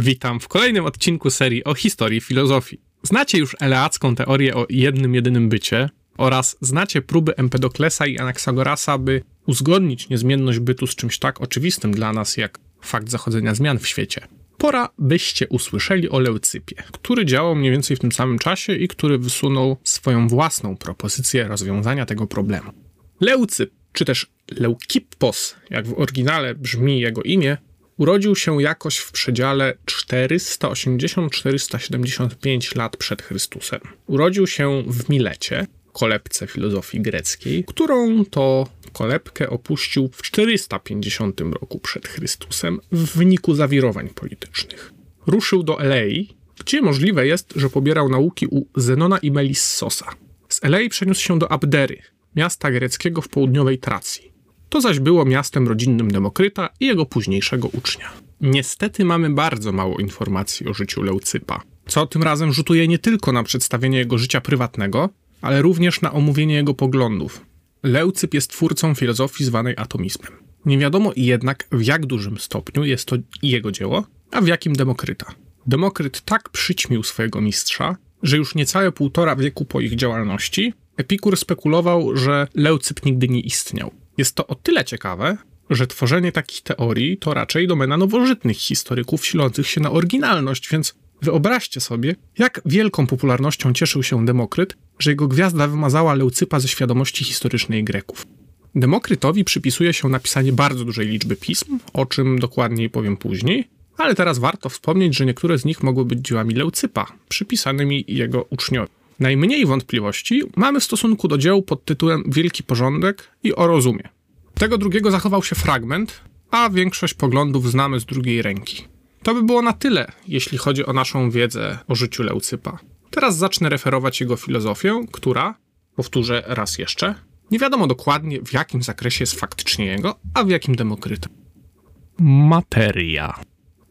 Witam w kolejnym odcinku serii o historii filozofii. Znacie już eleacką teorię o jednym, jedynym bycie oraz znacie próby Empedoklesa i Anaxagorasa, by uzgodnić niezmienność bytu z czymś tak oczywistym dla nas jak fakt zachodzenia zmian w świecie. Pora, byście usłyszeli o Leucypie, który działał mniej więcej w tym samym czasie i który wysunął swoją własną propozycję rozwiązania tego problemu. Leucyp, czy też Leukippos, jak w oryginale brzmi jego imię, urodził się jakoś w przedziale 480-475 lat przed Chrystusem. Urodził się w Milecie, kolebce filozofii greckiej, którą to kolebkę opuścił w 450 roku przed Chrystusem w wyniku zawirowań politycznych. Ruszył do Elei, gdzie możliwe jest, że pobierał nauki u Zenona i Melissosa. Z Elei przeniósł się do Abdery, miasta greckiego w południowej Tracji. To zaś było miastem rodzinnym Demokryta i jego późniejszego ucznia. Niestety mamy bardzo mało informacji o życiu Leucypa, co tym razem rzutuje nie tylko na przedstawienie jego życia prywatnego, ale również na omówienie jego poglądów. Leucyp jest twórcą filozofii zwanej atomizmem. Nie wiadomo jednak w jak dużym stopniu jest to jego dzieło, a w jakim Demokryta. Demokryt tak przyćmił swojego mistrza, że już niecałe półtora wieku po ich działalności Epikur spekulował, że Leucyp nigdy nie istniał. Jest to o tyle ciekawe, że tworzenie takich teorii to raczej domena nowożytnych historyków silących się na oryginalność, więc wyobraźcie sobie, jak wielką popularnością cieszył się Demokryt, że jego gwiazda wymazała Leucypa ze świadomości historycznej Greków. Demokrytowi przypisuje się napisanie bardzo dużej liczby pism, o czym dokładniej powiem później, ale teraz warto wspomnieć, że niektóre z nich mogły być dziełami Leucypa, przypisanymi jego uczniowi. Najmniej wątpliwości mamy w stosunku do dzieł pod tytułem Wielki Porządek i O Rozumie. Tego drugiego zachował się fragment, a większość poglądów znamy z drugiej ręki. To by było na tyle, jeśli chodzi o naszą wiedzę o życiu Leucypa. Teraz zacznę referować jego filozofię, która, powtórzę raz jeszcze, nie wiadomo dokładnie w jakim zakresie jest faktycznie jego, a w jakim Demokryta. Materia.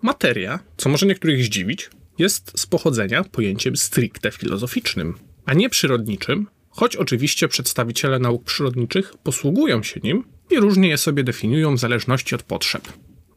Materia, co może niektórych zdziwić, jest z pochodzenia pojęciem stricte filozoficznym, a nie przyrodniczym, choć oczywiście przedstawiciele nauk przyrodniczych posługują się nim i różnie je sobie definiują w zależności od potrzeb.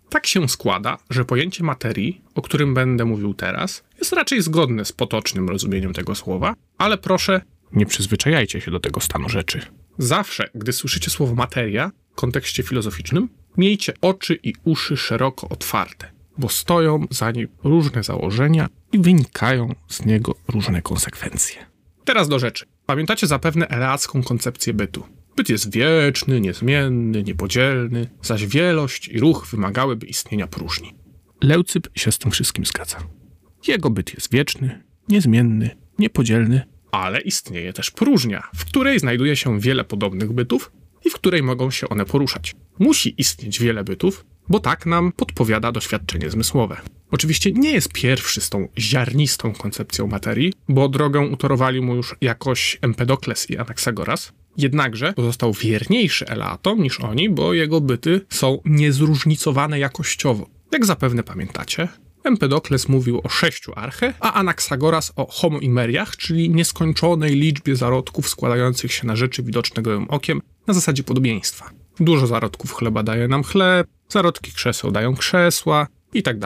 Tak się składa, że pojęcie materii, o którym będę mówił teraz, jest raczej zgodne z potocznym rozumieniem tego słowa, ale proszę, nie przyzwyczajajcie się do tego stanu rzeczy. Zawsze, gdy słyszycie słowo materia w kontekście filozoficznym, miejcie oczy i uszy szeroko otwarte bo stoją za nim różne założenia i wynikają z niego różne konsekwencje. Teraz do rzeczy. Pamiętacie zapewne eleacką koncepcję bytu. Byt jest wieczny, niezmienny, niepodzielny, zaś wielość i ruch wymagałyby istnienia próżni. Leucyp się z tym wszystkim zgadza. Jego byt jest wieczny, niezmienny, niepodzielny, ale istnieje też próżnia, w której znajduje się wiele podobnych bytów i w której mogą się one poruszać. Musi istnieć wiele bytów, bo tak nam podpowiada doświadczenie zmysłowe. Oczywiście nie jest pierwszy z tą ziarnistą koncepcją materii, bo drogę utorowali mu już jakoś Empedokles i Anaxagoras. Jednakże pozostał wierniejszy Elatom niż oni, bo jego byty są niezróżnicowane jakościowo. Jak zapewne pamiętacie, Empedokles mówił o sześciu arche, a Anaxagoras o homoimeriach, czyli nieskończonej liczbie zarodków składających się na rzeczy widoczne gołym okiem na zasadzie podobieństwa. Dużo zarodków chleba daje nam chleb, zarodki krzeseł dają krzesła i tak.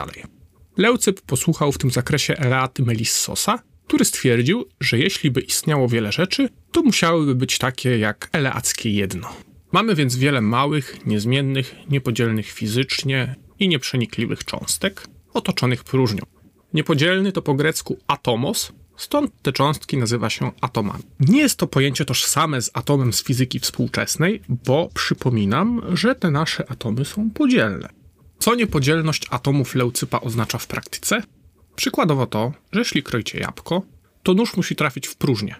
Leucyp posłuchał w tym zakresie Eraty Melissosa, który stwierdził, że jeśli by istniało wiele rzeczy, to musiałyby być takie jak eleackie jedno. Mamy więc wiele małych, niezmiennych, niepodzielnych fizycznie i nieprzenikliwych cząstek, otoczonych próżnią. Niepodzielny to po grecku atomos, Stąd te cząstki nazywa się atomami. Nie jest to pojęcie tożsame z atomem z fizyki współczesnej, bo przypominam, że te nasze atomy są podzielne. Co niepodzielność atomów leucypa oznacza w praktyce? Przykładowo to, że jeśli kroicie jabłko, to nóż musi trafić w próżnię.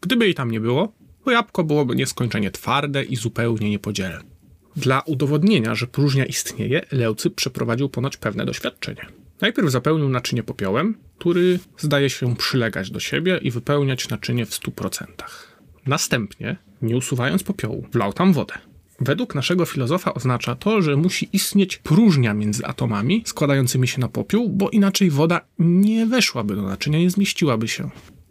Gdyby jej tam nie było, to jabłko byłoby nieskończenie twarde i zupełnie niepodzielne. Dla udowodnienia, że próżnia istnieje, Leucyp przeprowadził ponoć pewne doświadczenie. Najpierw zapełnił naczynie popiołem, który zdaje się przylegać do siebie i wypełniać naczynie w 100%. Następnie, nie usuwając popiołu, wlał tam wodę. Według naszego filozofa oznacza to, że musi istnieć próżnia między atomami składającymi się na popiół, bo inaczej woda nie weszłaby do naczynia, nie zmieściłaby się.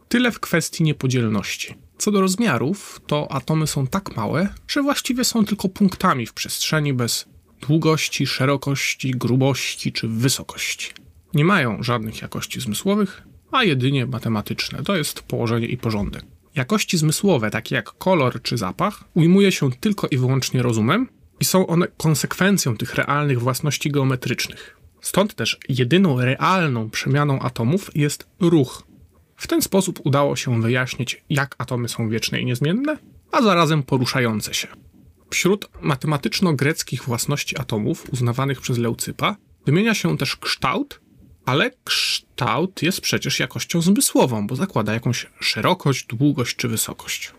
Tyle w kwestii niepodzielności. Co do rozmiarów, to atomy są tak małe, że właściwie są tylko punktami w przestrzeni bez długości, szerokości, grubości czy wysokości. nie mają żadnych jakości zmysłowych, a jedynie matematyczne. To jest położenie i porządek. Jakości zmysłowe, takie jak kolor czy zapach, ujmuje się tylko i wyłącznie rozumem i są one konsekwencją tych realnych własności geometrycznych. Stąd też jedyną realną przemianą atomów jest ruch. W ten sposób udało się wyjaśnić, jak atomy są wieczne i niezmienne, a zarazem poruszające się. Wśród matematyczno-greckich własności atomów, uznawanych przez Leucypa, wymienia się też kształt, ale kształt jest przecież jakością zmysłową, bo zakłada jakąś szerokość, długość czy wysokość.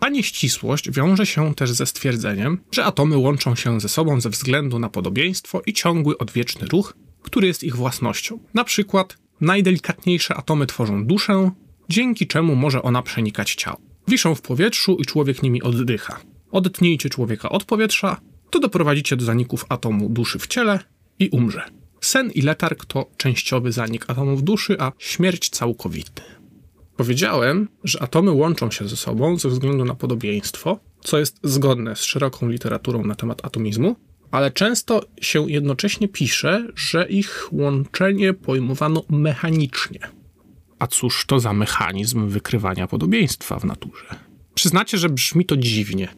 Ta nieścisłość wiąże się też ze stwierdzeniem, że atomy łączą się ze sobą ze względu na podobieństwo i ciągły odwieczny ruch, który jest ich własnością. Na przykład najdelikatniejsze atomy tworzą duszę, dzięki czemu może ona przenikać ciało. Wiszą w powietrzu i człowiek nimi oddycha. Odetnijcie człowieka od powietrza, to doprowadzicie do zaników atomu duszy w ciele i umrze. Sen i letarg to częściowy zanik atomów duszy, a śmierć całkowity. Powiedziałem, że atomy łączą się ze sobą ze względu na podobieństwo, co jest zgodne z szeroką literaturą na temat atomizmu, ale często się jednocześnie pisze, że ich łączenie pojmowano mechanicznie. A cóż to za mechanizm wykrywania podobieństwa w naturze? Przyznacie, że brzmi to dziwnie.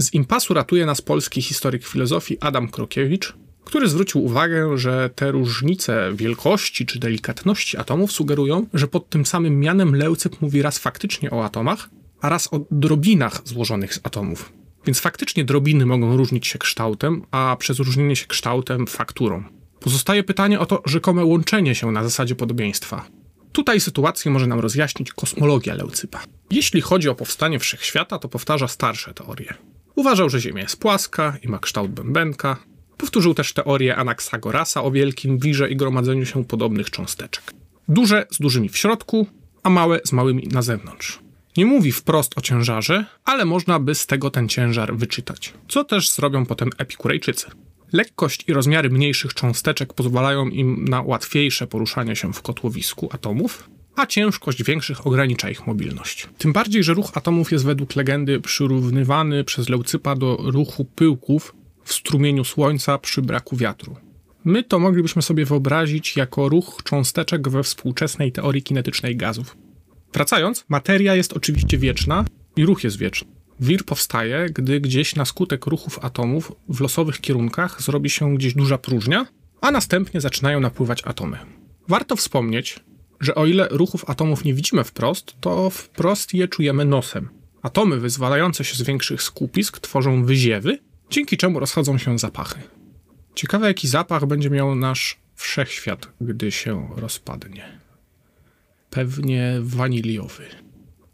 Z impasu ratuje nas polski historyk filozofii Adam Krokiewicz, który zwrócił uwagę, że te różnice wielkości czy delikatności atomów sugerują, że pod tym samym mianem Leucyp mówi raz faktycznie o atomach, a raz o drobinach złożonych z atomów. Więc faktycznie drobiny mogą różnić się kształtem, a przez różnienie się kształtem fakturą. Pozostaje pytanie o to rzekome łączenie się na zasadzie podobieństwa. Tutaj sytuację może nam rozjaśnić kosmologia Leucypa. Jeśli chodzi o powstanie wszechświata, to powtarza starsze teorie. Uważał, że Ziemia jest płaska i ma kształt bębenka, Powtórzył też teorię Anaxagorasa o wielkim wirze i gromadzeniu się podobnych cząsteczek. Duże z dużymi w środku, a małe z małymi na zewnątrz. Nie mówi wprost o ciężarze, ale można by z tego ten ciężar wyczytać, co też zrobią potem epikurejczycy. Lekkość i rozmiary mniejszych cząsteczek pozwalają im na łatwiejsze poruszanie się w kotłowisku atomów, a ciężkość większych ogranicza ich mobilność. Tym bardziej, że ruch atomów jest według legendy przyrównywany przez Leucypa do ruchu pyłków w strumieniu słońca przy braku wiatru. My to moglibyśmy sobie wyobrazić jako ruch cząsteczek we współczesnej teorii kinetycznej gazów. Wracając, materia jest oczywiście wieczna i ruch jest wieczny. Wir powstaje, gdy gdzieś na skutek ruchów atomów w losowych kierunkach zrobi się gdzieś duża próżnia, a następnie zaczynają napływać atomy. Warto wspomnieć, że o ile ruchów atomów nie widzimy wprost, to wprost je czujemy nosem. Atomy wyzwalające się z większych skupisk tworzą wyziewy, dzięki czemu rozchodzą się zapachy. Ciekawe, jaki zapach będzie miał nasz wszechświat, gdy się rozpadnie. Pewnie waniliowy.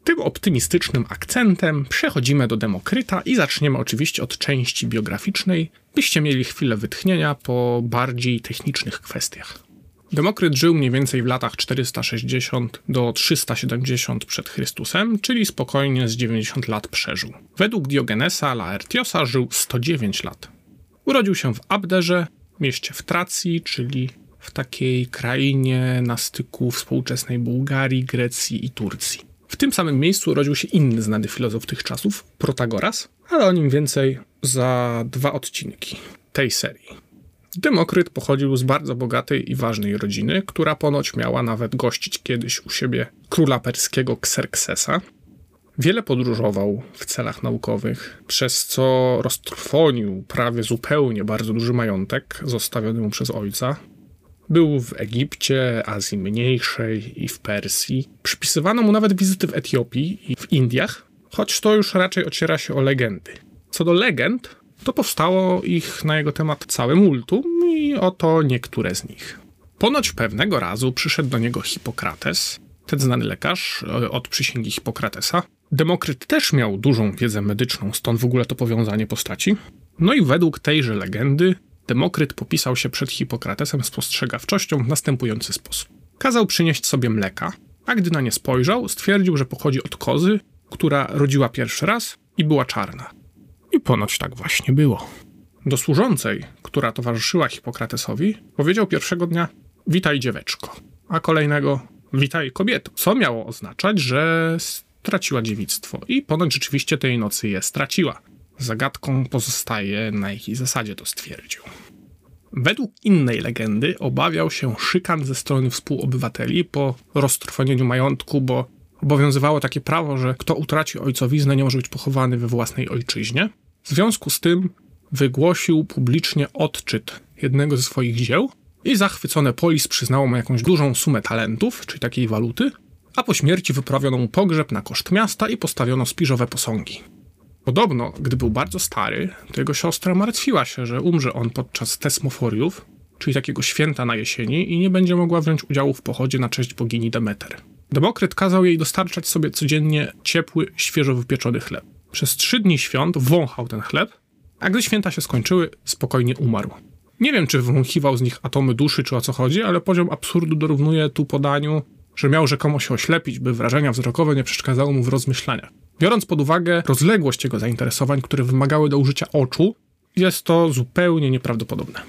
Tym optymistycznym akcentem przechodzimy do Demokryta i zaczniemy oczywiście od części biograficznej, byście mieli chwilę wytchnienia po bardziej technicznych kwestiach. Demokryt żył mniej więcej w latach 460 do 370 przed Chrystusem, czyli spokojnie z 90 lat przeżył. Według Diogenesa Laertiosa żył 109 lat. Urodził się w Abderze, mieście w Tracji, czyli w takiej krainie na styku współczesnej Bułgarii, Grecji i Turcji. W tym samym miejscu urodził się inny znany filozof tych czasów, Protagoras, ale o nim więcej za dwa odcinki tej serii. Demokryt pochodził z bardzo bogatej i ważnej rodziny, która ponoć miała nawet gościć kiedyś u siebie króla perskiego Xerxesa. Wiele podróżował w celach naukowych, przez co roztrwonił prawie zupełnie bardzo duży majątek zostawiony mu przez ojca. Był w Egipcie, Azji Mniejszej i w Persji. Przypisywano mu nawet wizyty w Etiopii i w Indiach, choć to już raczej ociera się o legendy. Co do legend, to powstało ich na jego temat całe multum i oto niektóre z nich. Ponoć pewnego razu przyszedł do niego Hipokrates, ten znany lekarz e, od przysięgi Hipokratesa. Demokryt też miał dużą wiedzę medyczną, stąd w ogóle to powiązanie postaci. No i według tejże legendy Demokryt popisał się przed Hipokratesem spostrzegawczością w następujący sposób. Kazał przynieść sobie mleka, a gdy na nie spojrzał, stwierdził, że pochodzi od kozy, która rodziła pierwszy raz i była czarna. I ponoć tak właśnie było. Do służącej, która towarzyszyła Hipokratesowi, powiedział pierwszego dnia: Witaj, dzieweczko, a kolejnego: Witaj, kobieto. Co miało oznaczać, że straciła dziewictwo. I ponoć rzeczywiście tej nocy je straciła. Zagadką pozostaje, na jakiej zasadzie to stwierdził. Według innej legendy obawiał się szykan ze strony współobywateli po roztrwonieniu majątku, bo obowiązywało takie prawo, że kto utraci ojcowiznę nie może być pochowany we własnej ojczyźnie. W związku z tym wygłosił publicznie odczyt jednego ze swoich dzieł i zachwycone polis przyznało mu jakąś dużą sumę talentów, czyli takiej waluty, a po śmierci wyprawiono mu pogrzeb na koszt miasta i postawiono spiżowe posągi. Podobno, gdy był bardzo stary, to jego siostra martwiła się, że umrze on podczas tesmoforiów, czyli takiego święta na jesieni, i nie będzie mogła wziąć udziału w pochodzie na cześć bogini Demeter. Demokryt kazał jej dostarczać sobie codziennie ciepły, świeżo wypieczony chleb. Przez trzy dni świąt wąchał ten chleb, a gdy święta się skończyły, spokojnie umarł. Nie wiem, czy wąchiwał z nich atomy duszy, czy o co chodzi, ale poziom absurdu dorównuje tu podaniu, że miał rzekomo się oślepić, by wrażenia wzrokowe nie przeszkadzały mu w rozmyślaniach. Biorąc pod uwagę rozległość jego zainteresowań, które wymagały do użycia oczu, jest to zupełnie nieprawdopodobne.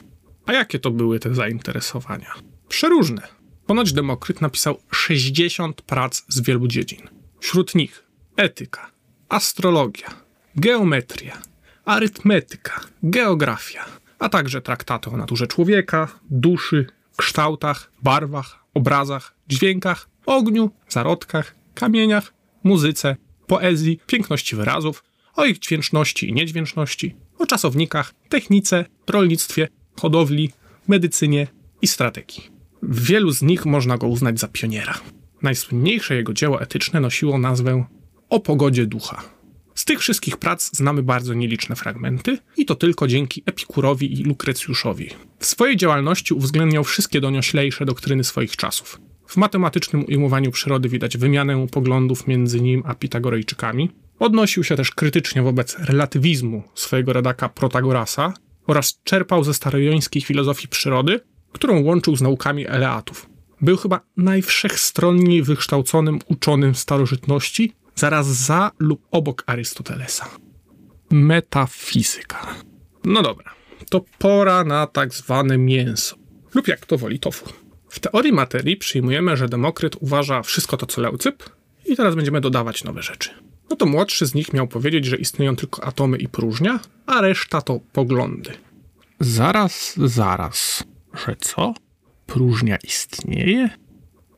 A jakie to były te zainteresowania? Przeróżne. Ponoć Demokryt napisał 60 prac z wielu dziedzin. Wśród nich etyka, astrologia, geometria, arytmetyka, geografia, a także traktaty o naturze człowieka, duszy, kształtach, barwach, obrazach, dźwiękach, ogniu, zarodkach, kamieniach, muzyce, poezji, piękności wyrazów, o ich dźwięczności i niedźwięczności, o czasownikach, technice, rolnictwie, hodowli, medycynie i strategii. W wielu z nich można go uznać za pioniera. Najsłynniejsze jego dzieło etyczne nosiło nazwę O pogodzie ducha. Z tych wszystkich prac znamy bardzo nieliczne fragmenty i to tylko dzięki Epikurowi i Lukrecjuszowi. W swojej działalności uwzględniał wszystkie donioślejsze doktryny swoich czasów. W matematycznym ujmowaniu przyrody widać wymianę poglądów między nim a Pitagorejczykami. Odnosił się też krytycznie wobec relatywizmu swojego rodaka Protagorasa oraz czerpał ze starojońskiej filozofii przyrody, którą łączył z naukami Eleatów. Był chyba najwszechstronniej wykształconym uczonym starożytności, zaraz za lub obok Arystotelesa. Metafizyka. No dobra, to pora na tak zwane mięso, lub jak to woli tofu. W teorii materii przyjmujemy, że Demokryt uważa wszystko to co Leucyp i teraz będziemy dodawać nowe rzeczy. No to młodszy z nich miał powiedzieć, że istnieją tylko atomy i próżnia, a reszta to poglądy. Zaraz, zaraz. Że co? Próżnia istnieje?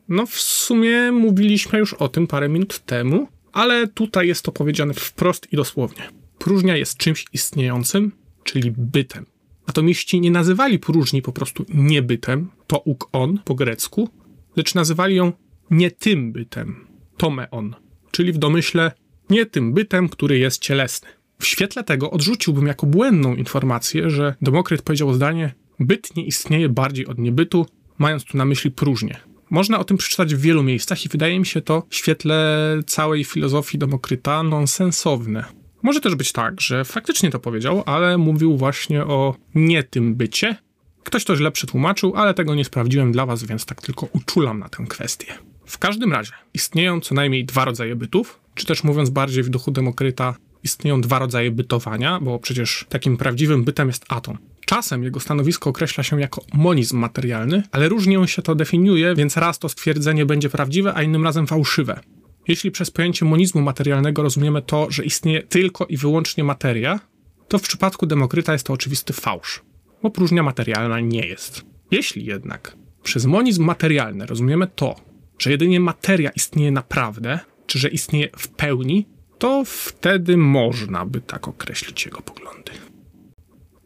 No w sumie mówiliśmy już o tym parę minut temu, ale tutaj jest to powiedziane wprost i dosłownie. Próżnia jest czymś istniejącym, czyli bytem. Atomiści nie nazywali próżni po prostu niebytem, to uk on po grecku, lecz nazywali ją nie tym bytem, tomeon, czyli w domyśle nie tym bytem, który jest cielesny. W świetle tego odrzuciłbym jako błędną informację, że Demokryt powiedział zdanie byt nie istnieje bardziej od niebytu, mając tu na myśli próżnię. Można o tym przeczytać w wielu miejscach i wydaje mi się to w świetle całej filozofii Demokryta nonsensowne. Może też być tak, że faktycznie to powiedział, ale mówił właśnie o nie tym bycie. Ktoś to źle przetłumaczył, ale tego nie sprawdziłem dla was, więc tak tylko uczulam na tę kwestię. W każdym razie istnieją co najmniej dwa rodzaje bytów, czy też mówiąc bardziej w duchu Demokryta, istnieją dwa rodzaje bytowania, bo przecież takim prawdziwym bytem jest atom. Czasem jego stanowisko określa się jako monizm materialny, ale różnie się to definiuje, więc raz to stwierdzenie będzie prawdziwe, a innym razem fałszywe. Jeśli przez pojęcie monizmu materialnego rozumiemy to, że istnieje tylko i wyłącznie materia, to w przypadku Demokryta jest to oczywisty fałsz, bo próżnia materialna nie jest. Jeśli jednak przez monizm materialny rozumiemy to, że jedynie materia istnieje naprawdę, czy że istnieje w pełni, to wtedy można by tak określić jego poglądy.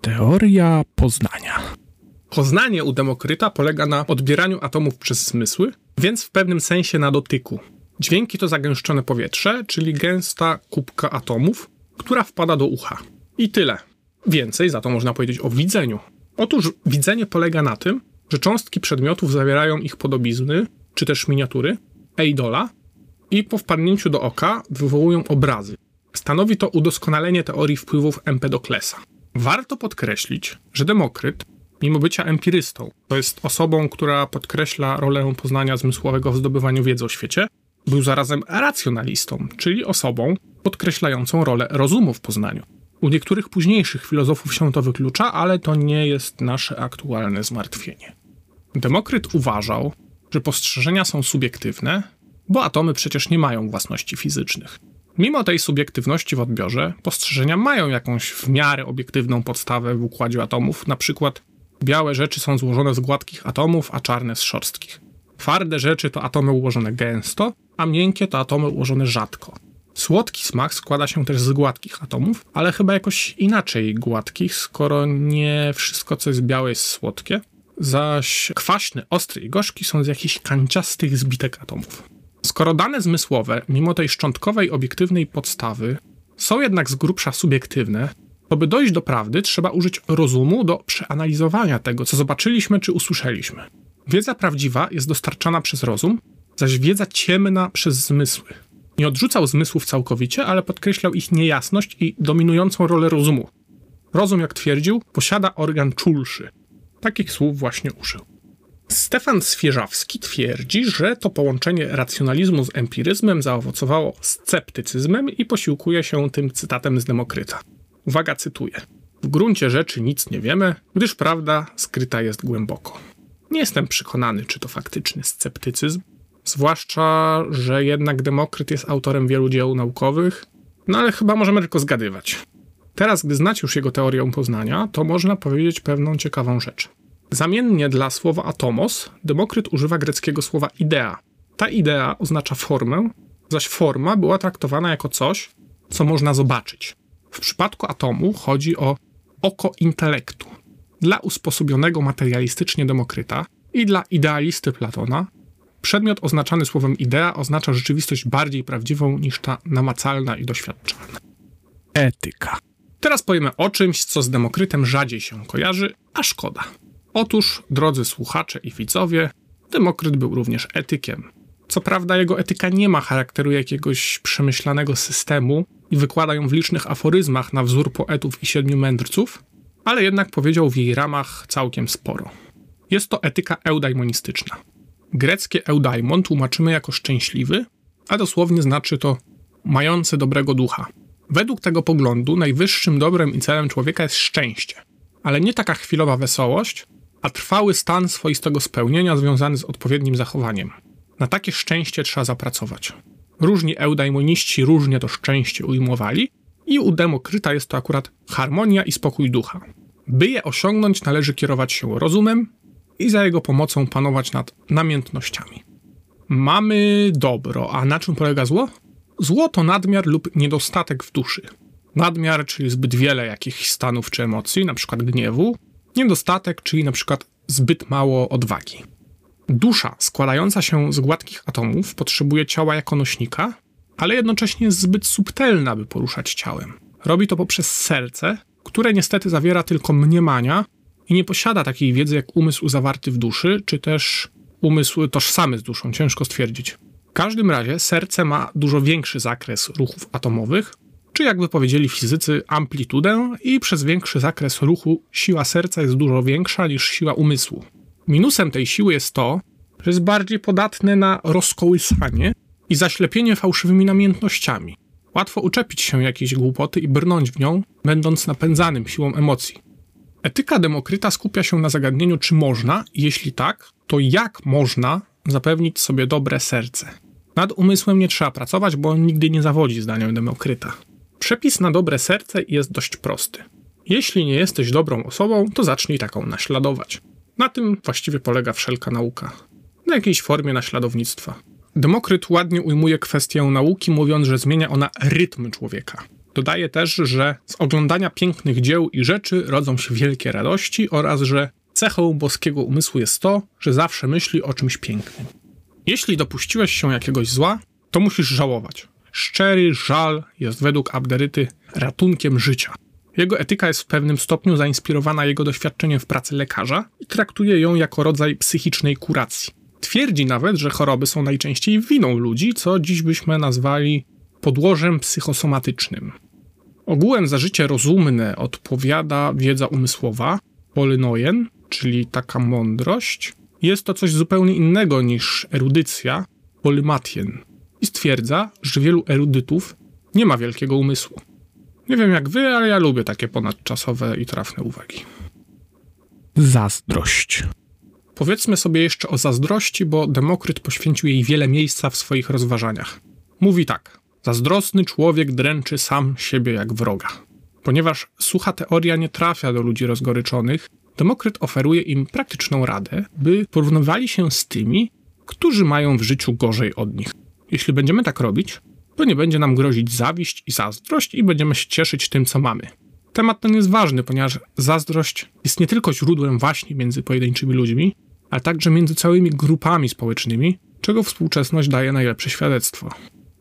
Teoria poznania. Poznanie u Demokryta polega na odbieraniu atomów przez zmysły, więc w pewnym sensie na dotyku. Dźwięki to zagęszczone powietrze, czyli gęsta kubka atomów, która wpada do ucha. I tyle. Więcej za to można powiedzieć o widzeniu. Otóż widzenie polega na tym, że cząstki przedmiotów zawierają ich podobizny, czy też miniatury, eidola, i po wpadnięciu do oka wywołują obrazy. Stanowi to udoskonalenie teorii wpływów Empedoklesa. Warto podkreślić, że Demokryt, mimo bycia empirystą, to jest osobą, która podkreśla rolę poznania zmysłowego w zdobywaniu wiedzy o świecie, był zarazem racjonalistą, czyli osobą podkreślającą rolę rozumu w poznaniu. U niektórych późniejszych filozofów się to wyklucza, ale to nie jest nasze aktualne zmartwienie. Demokryt uważał, że postrzeżenia są subiektywne, bo atomy przecież nie mają własności fizycznych. Mimo tej subiektywności w odbiorze, postrzeżenia mają jakąś w miarę obiektywną podstawę w układzie atomów, na przykład białe rzeczy są złożone z gładkich atomów, a czarne z szorstkich. Twarde rzeczy to atomy ułożone gęsto, a miękkie to atomy ułożone rzadko. Słodki smak składa się też z gładkich atomów, ale chyba jakoś inaczej gładkich, skoro nie wszystko, co jest białe, jest słodkie, zaś kwaśny, ostry i gorzki są z jakichś kanciastych zbitek atomów. Skoro dane zmysłowe, mimo tej szczątkowej, obiektywnej podstawy, są jednak z grubsza subiektywne, to by dojść do prawdy, trzeba użyć rozumu do przeanalizowania tego, co zobaczyliśmy czy usłyszeliśmy. Wiedza prawdziwa jest dostarczana przez rozum, zaś wiedza ciemna przez zmysły. Nie odrzucał zmysłów całkowicie, ale podkreślał ich niejasność i dominującą rolę rozumu. Rozum, jak twierdził, posiada organ czulszy. Takich słów właśnie użył. Stefan Swierzawski twierdzi, że to połączenie racjonalizmu z empiryzmem zaowocowało sceptycyzmem i posiłkuje się tym cytatem z Demokryta. Uwaga, cytuję. W gruncie rzeczy nic nie wiemy, gdyż prawda skryta jest głęboko. Nie jestem przekonany, czy to faktyczny sceptycyzm, zwłaszcza, że jednak Demokryt jest autorem wielu dzieł naukowych, no ale chyba możemy tylko zgadywać. Teraz, gdy znacie już jego teorię poznania, to można powiedzieć pewną ciekawą rzecz. Zamiennie dla słowa atomos, Demokryt używa greckiego słowa idea. Ta idea oznacza formę, zaś forma była traktowana jako coś, co można zobaczyć. W przypadku atomu chodzi o oko intelektu. Dla usposobionego materialistycznie Demokryta i dla idealisty Platona przedmiot oznaczany słowem idea oznacza rzeczywistość bardziej prawdziwą niż ta namacalna i doświadczalna. Etyka. Teraz powiemy o czymś, co z Demokrytem rzadziej się kojarzy, a szkoda. Otóż, drodzy słuchacze i widzowie, Demokryt był również etykiem. Co prawda, jego etyka nie ma charakteru jakiegoś przemyślanego systemu i wykłada ją w licznych aforyzmach na wzór poetów i siedmiu mędrców, ale jednak powiedział w jej ramach całkiem sporo. Jest to etyka eudaimonistyczna. Greckie eudaimon tłumaczymy jako szczęśliwy, a dosłownie znaczy to mający dobrego ducha. Według tego poglądu najwyższym dobrem i celem człowieka jest szczęście, ale nie taka chwilowa wesołość, a trwały stan swoistego spełnienia związany z odpowiednim zachowaniem. Na takie szczęście trzeba zapracować. Różni eudaimoniści różnie to szczęście ujmowali i u Demokryta jest to akurat harmonia i spokój ducha. By je osiągnąć, należy kierować się rozumem i za jego pomocą panować nad namiętnościami. Mamy dobro, a na czym polega zło? Zło to nadmiar lub niedostatek w duszy. Nadmiar, czyli zbyt wiele jakichś stanów czy emocji, np. gniewu, Niedostatek, czyli na przykład zbyt mało odwagi. Dusza składająca się z gładkich atomów potrzebuje ciała jako nośnika, ale jednocześnie jest zbyt subtelna, by poruszać ciałem. Robi to poprzez serce, które niestety zawiera tylko mniemania i nie posiada takiej wiedzy jak umysł zawarty w duszy, czy też umysł tożsamy z duszą, ciężko stwierdzić. W każdym razie serce ma dużo większy zakres ruchów atomowych, czy jakby powiedzieli fizycy, amplitudę i przez większy zakres ruchu siła serca jest dużo większa niż siła umysłu. Minusem tej siły jest to, że jest bardziej podatne na rozkołysanie i zaślepienie fałszywymi namiętnościami. Łatwo uczepić się jakiejś głupoty i brnąć w nią, będąc napędzanym siłą emocji. Etyka Demokryta skupia się na zagadnieniu, czy można, jeśli tak, to jak można zapewnić sobie dobre serce. Nad umysłem nie trzeba pracować, bo on nigdy nie zawodzi, zdaniem Demokryta. Przepis na dobre serce jest dość prosty. Jeśli nie jesteś dobrą osobą, to zacznij taką naśladować. Na tym właściwie polega wszelka nauka. Na jakiejś formie naśladownictwa. Demokryt ładnie ujmuje kwestię nauki, mówiąc, że zmienia ona rytm człowieka. Dodaje też, że z oglądania pięknych dzieł i rzeczy rodzą się wielkie radości oraz, że cechą boskiego umysłu jest to, że zawsze myśli o czymś pięknym. Jeśli dopuściłeś się jakiegoś zła, to musisz żałować. Szczery żal jest według Abderyty ratunkiem życia. Jego etyka jest w pewnym stopniu zainspirowana jego doświadczeniem w pracy lekarza i traktuje ją jako rodzaj psychicznej kuracji. Twierdzi nawet, że choroby są najczęściej winą ludzi, co dziś byśmy nazwali podłożem psychosomatycznym. Ogółem za życie rozumne odpowiada wiedza umysłowa, polynojen, czyli taka mądrość. Jest to coś zupełnie innego niż erudycja, polymatien i stwierdza, że wielu erudytów nie ma wielkiego umysłu. Nie wiem jak wy, ale ja lubię takie ponadczasowe i trafne uwagi. Zazdrość. Powiedzmy sobie jeszcze o zazdrości, bo Demokryt poświęcił jej wiele miejsca w swoich rozważaniach. Mówi tak: Zazdrosny człowiek dręczy sam siebie jak wroga. Ponieważ sucha teoria nie trafia do ludzi rozgoryczonych, Demokryt oferuje im praktyczną radę, by porównywali się z tymi, którzy mają w życiu gorzej od nich. Jeśli będziemy tak robić, to nie będzie nam grozić zawiść i zazdrość i będziemy się cieszyć tym, co mamy. Temat ten jest ważny, ponieważ zazdrość jest nie tylko źródłem waśni między pojedynczymi ludźmi, ale także między całymi grupami społecznymi, czego współczesność daje najlepsze świadectwo.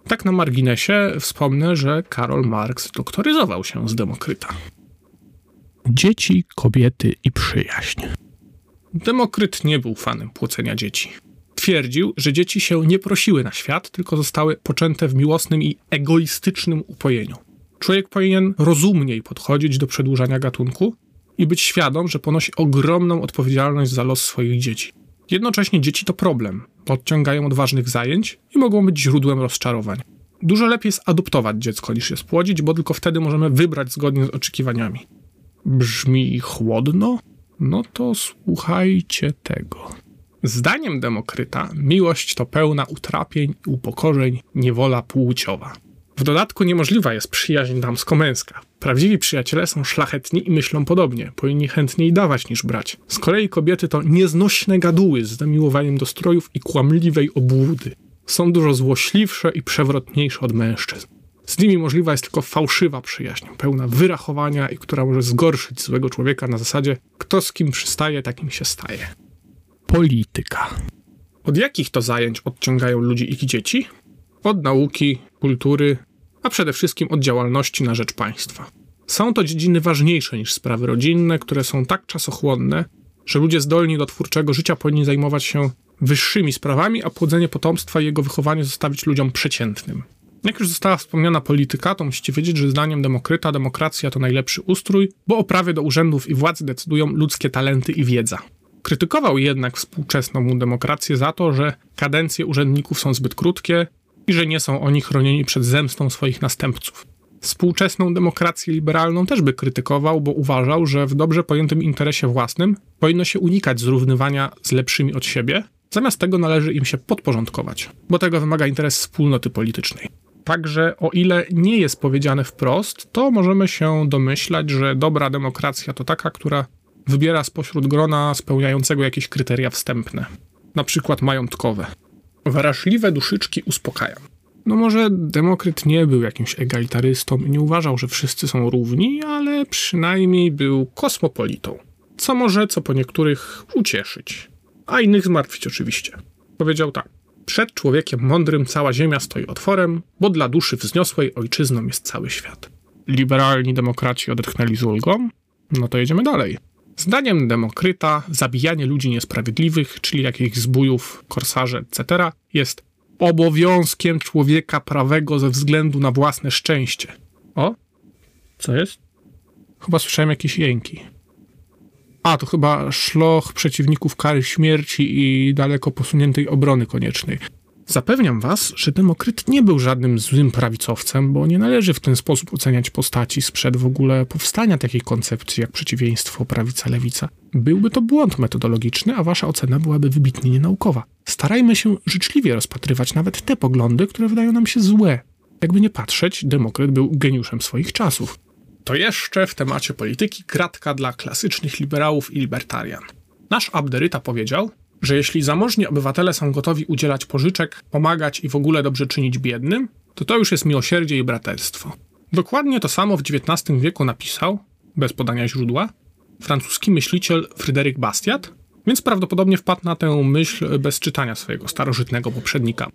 Tak na marginesie wspomnę, że Karol Marx doktoryzował się z Demokryta. Dzieci, kobiety i przyjaźń. Demokryt nie był fanem płocenia dzieci. Twierdził, że dzieci się nie prosiły na świat, tylko zostały poczęte w miłosnym i egoistycznym upojeniu. Człowiek powinien rozumniej podchodzić do przedłużania gatunku i być świadom, że ponosi ogromną odpowiedzialność za los swoich dzieci. Jednocześnie dzieci to problem, bo odciągają od ważnych zajęć i mogą być źródłem rozczarowań. Dużo lepiej jest adoptować dziecko niż je spłodzić, bo tylko wtedy możemy wybrać zgodnie z oczekiwaniami. Brzmi chłodno? No to słuchajcie tego. Zdaniem Demokryta miłość to pełna utrapień, upokorzeń, niewola płciowa. W dodatku niemożliwa jest przyjaźń damsko-męska. Prawdziwi przyjaciele są szlachetni i myślą podobnie, powinni chętniej dawać niż brać. Z kolei kobiety to nieznośne gaduły z zamiłowaniem do strojów i kłamliwej obłudy. Są dużo złośliwsze i przewrotniejsze od mężczyzn. Z nimi możliwa jest tylko fałszywa przyjaźń, pełna wyrachowania i która może zgorszyć złego człowieka na zasadzie kto z kim przystaje, takim się staje. Polityka. Od jakich to zajęć odciągają ludzi ich dzieci? Od nauki, kultury, a przede wszystkim od działalności na rzecz państwa. Są to dziedziny ważniejsze niż sprawy rodzinne, które są tak czasochłonne, że ludzie zdolni do twórczego życia powinni zajmować się wyższymi sprawami, a płodzenie potomstwa i jego wychowanie zostawić ludziom przeciętnym. Jak już została wspomniana polityka, to musicie wiedzieć, że zdaniem Demokryta demokracja to najlepszy ustrój, bo o prawie do urzędów i władzy decydują ludzkie talenty i wiedza. Krytykował jednak współczesną demokrację za to, że kadencje urzędników są zbyt krótkie i że nie są oni chronieni przed zemstą swoich następców. Współczesną demokrację liberalną też by krytykował, bo uważał, że w dobrze pojętym interesie własnym powinno się unikać zrównywania z lepszymi od siebie, zamiast tego należy im się podporządkować, bo tego wymaga interes wspólnoty politycznej. Także o ile nie jest powiedziane wprost, to możemy się domyślać, że dobra demokracja to taka, która wybiera spośród grona spełniającego jakieś kryteria wstępne, na przykład majątkowe. Wrażliwe duszyczki uspokajam. No może Demokryt nie był jakimś egalitarystą i nie uważał, że wszyscy są równi, ale przynajmniej był kosmopolitą. Co może, co po niektórych ucieszyć, a innych zmartwić oczywiście. Powiedział tak. Przed człowiekiem mądrym cała ziemia stoi otworem, bo dla duszy wzniosłej ojczyzną jest cały świat. Liberalni demokraci odetchnęli z ulgą? No to jedziemy dalej. Zdaniem Demokryta zabijanie ludzi niesprawiedliwych, czyli jakichś zbójów, korsarze, etc., jest obowiązkiem człowieka prawego ze względu na własne szczęście. O? Co jest? Chyba słyszałem jakieś jęki. A, to chyba szloch przeciwników kary śmierci i daleko posuniętej obrony koniecznej. Zapewniam was, że Demokryt nie był żadnym złym prawicowcem, bo nie należy w ten sposób oceniać postaci sprzed w ogóle powstania takiej koncepcji jak przeciwieństwo prawica-lewica. Byłby to błąd metodologiczny, a wasza ocena byłaby wybitnie nienaukowa. Starajmy się życzliwie rozpatrywać nawet te poglądy, które wydają nam się złe. Jakby nie patrzeć, Demokryt był geniuszem swoich czasów. To jeszcze w temacie polityki kratka dla klasycznych liberałów i libertarian. Nasz Abderyta powiedział, że jeśli zamożni obywatele są gotowi udzielać pożyczek, pomagać i w ogóle dobrze czynić biednym, to to już jest miłosierdzie i braterstwo. Dokładnie to samo w XIX wieku napisał, bez podania źródła, francuski myśliciel Fryderyk Bastiat, więc prawdopodobnie wpadł na tę myśl bez czytania swojego starożytnego poprzednika.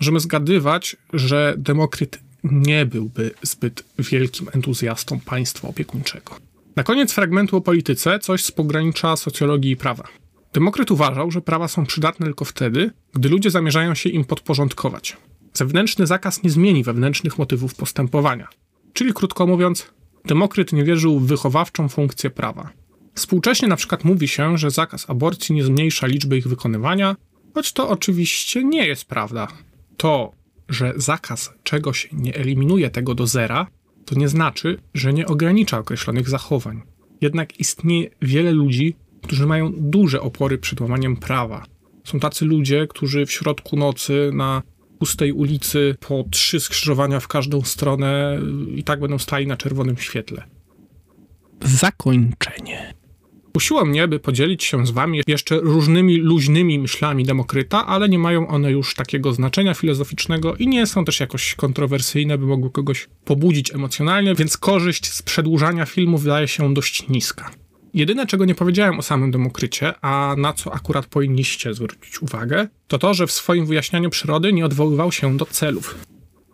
Możemy zgadywać, że Demokryt nie byłby zbyt wielkim entuzjastą państwa opiekuńczego. Na koniec fragmentu o polityce coś z pogranicza socjologii i prawa. Demokryt uważał, że prawa są przydatne tylko wtedy, gdy ludzie zamierzają się im podporządkować. Zewnętrzny zakaz nie zmieni wewnętrznych motywów postępowania. Czyli krótko mówiąc, Demokryt nie wierzył w wychowawczą funkcję prawa. Współcześnie na przykład mówi się, że zakaz aborcji nie zmniejsza liczby ich wykonywania, choć to oczywiście nie jest prawda. To, że zakaz czegoś nie eliminuje tego do zera, to nie znaczy, że nie ogranicza określonych zachowań. Jednak istnieje wiele ludzi, którzy mają duże opory przed łamaniem prawa. Są tacy ludzie, którzy w środku nocy na pustej ulicy po trzy skrzyżowania w każdą stronę i tak będą stali na czerwonym świetle. Zakończenie. Kusiło mnie, by podzielić się z wami jeszcze różnymi luźnymi myślami Demokryta, ale nie mają one już takiego znaczenia filozoficznego i nie są też jakoś kontrowersyjne, by mogły kogoś pobudzić emocjonalnie, więc korzyść z przedłużania filmu wydaje się dość niska. Jedyne, czego nie powiedziałem o samym Demokrycie, a na co akurat powinniście zwrócić uwagę, to to, że w swoim wyjaśnianiu przyrody nie odwoływał się do celów.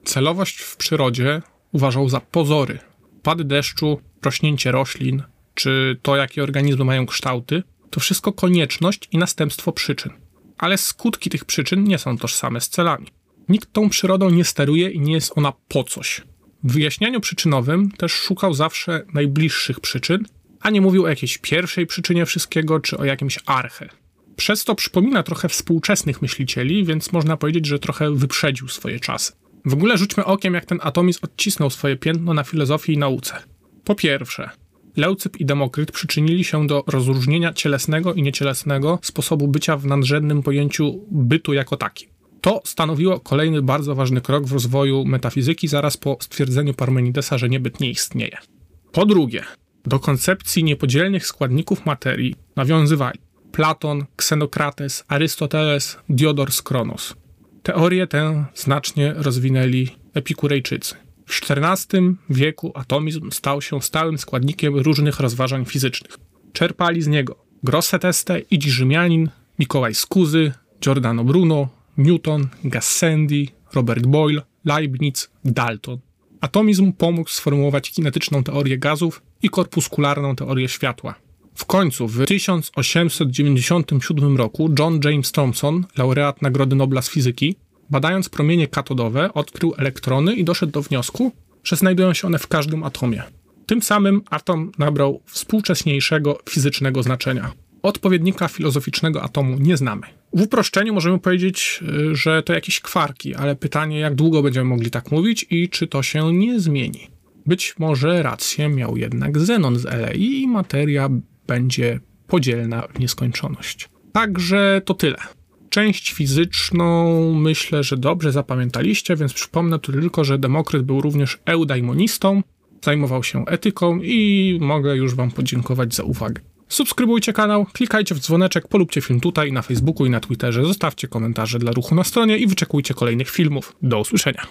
Celowość w przyrodzie uważał za pozory. Pady deszczu, rośnięcie roślin, czy to, jakie organizmy mają kształty, to wszystko konieczność i następstwo przyczyn. Ale skutki tych przyczyn nie są tożsame z celami. Nikt tą przyrodą nie steruje i nie jest ona po coś. W wyjaśnianiu przyczynowym też szukał zawsze najbliższych przyczyn, a nie mówił o jakiejś pierwszej przyczynie wszystkiego czy o jakimś arche. Przez to przypomina trochę współczesnych myślicieli, więc można powiedzieć, że trochę wyprzedził swoje czasy. W ogóle rzućmy okiem, jak ten atomizm odcisnął swoje piętno na filozofii i nauce. Po pierwsze, Leucyp i Demokryt przyczynili się do rozróżnienia cielesnego i niecielesnego sposobu bycia w nadrzędnym pojęciu bytu jako taki. To stanowiło kolejny bardzo ważny krok w rozwoju metafizyki zaraz po stwierdzeniu Parmenidesa, że niebyt nie istnieje. Po drugie, do koncepcji niepodzielnych składników materii nawiązywali Platon, Ksenokrates, Arystoteles, Diodor z Kronos. Teorię tę znacznie rozwinęli epikurejczycy. W XIV wieku atomizm stał się stałym składnikiem różnych rozważań fizycznych. Czerpali z niego Grosseteste, Idzi Rzymianin, Mikołaj Skuzy, Giordano Bruno, Newton, Gassendi, Robert Boyle, Leibniz, Dalton. Atomizm pomógł sformułować kinetyczną teorię gazów i korpuskularną teorię światła. W końcu, w 1897 roku, John James Thomson, laureat Nagrody Nobla z fizyki, badając promienie katodowe, odkrył elektrony i doszedł do wniosku, że znajdują się one w każdym atomie. Tym samym atom nabrał współcześniejszego fizycznego znaczenia. Odpowiednika filozoficznego atomu nie znamy. W uproszczeniu możemy powiedzieć, y, że to jakieś kwarki, ale pytanie, jak długo będziemy mogli tak mówić i czy to się nie zmieni. Być może rację miał jednak Zenon z LEI i materia będzie podzielna w nieskończoność. Także to tyle. Część fizyczną myślę, że dobrze zapamiętaliście, więc przypomnę tu tylko, że Demokryt był również eudaimonistą, zajmował się etyką i mogę już Wam podziękować za uwagę. Subskrybujcie kanał, klikajcie w dzwoneczek, polubcie film tutaj na Facebooku i na Twitterze, zostawcie komentarze dla ruchu na stronie i wyczekujcie kolejnych filmów. Do usłyszenia.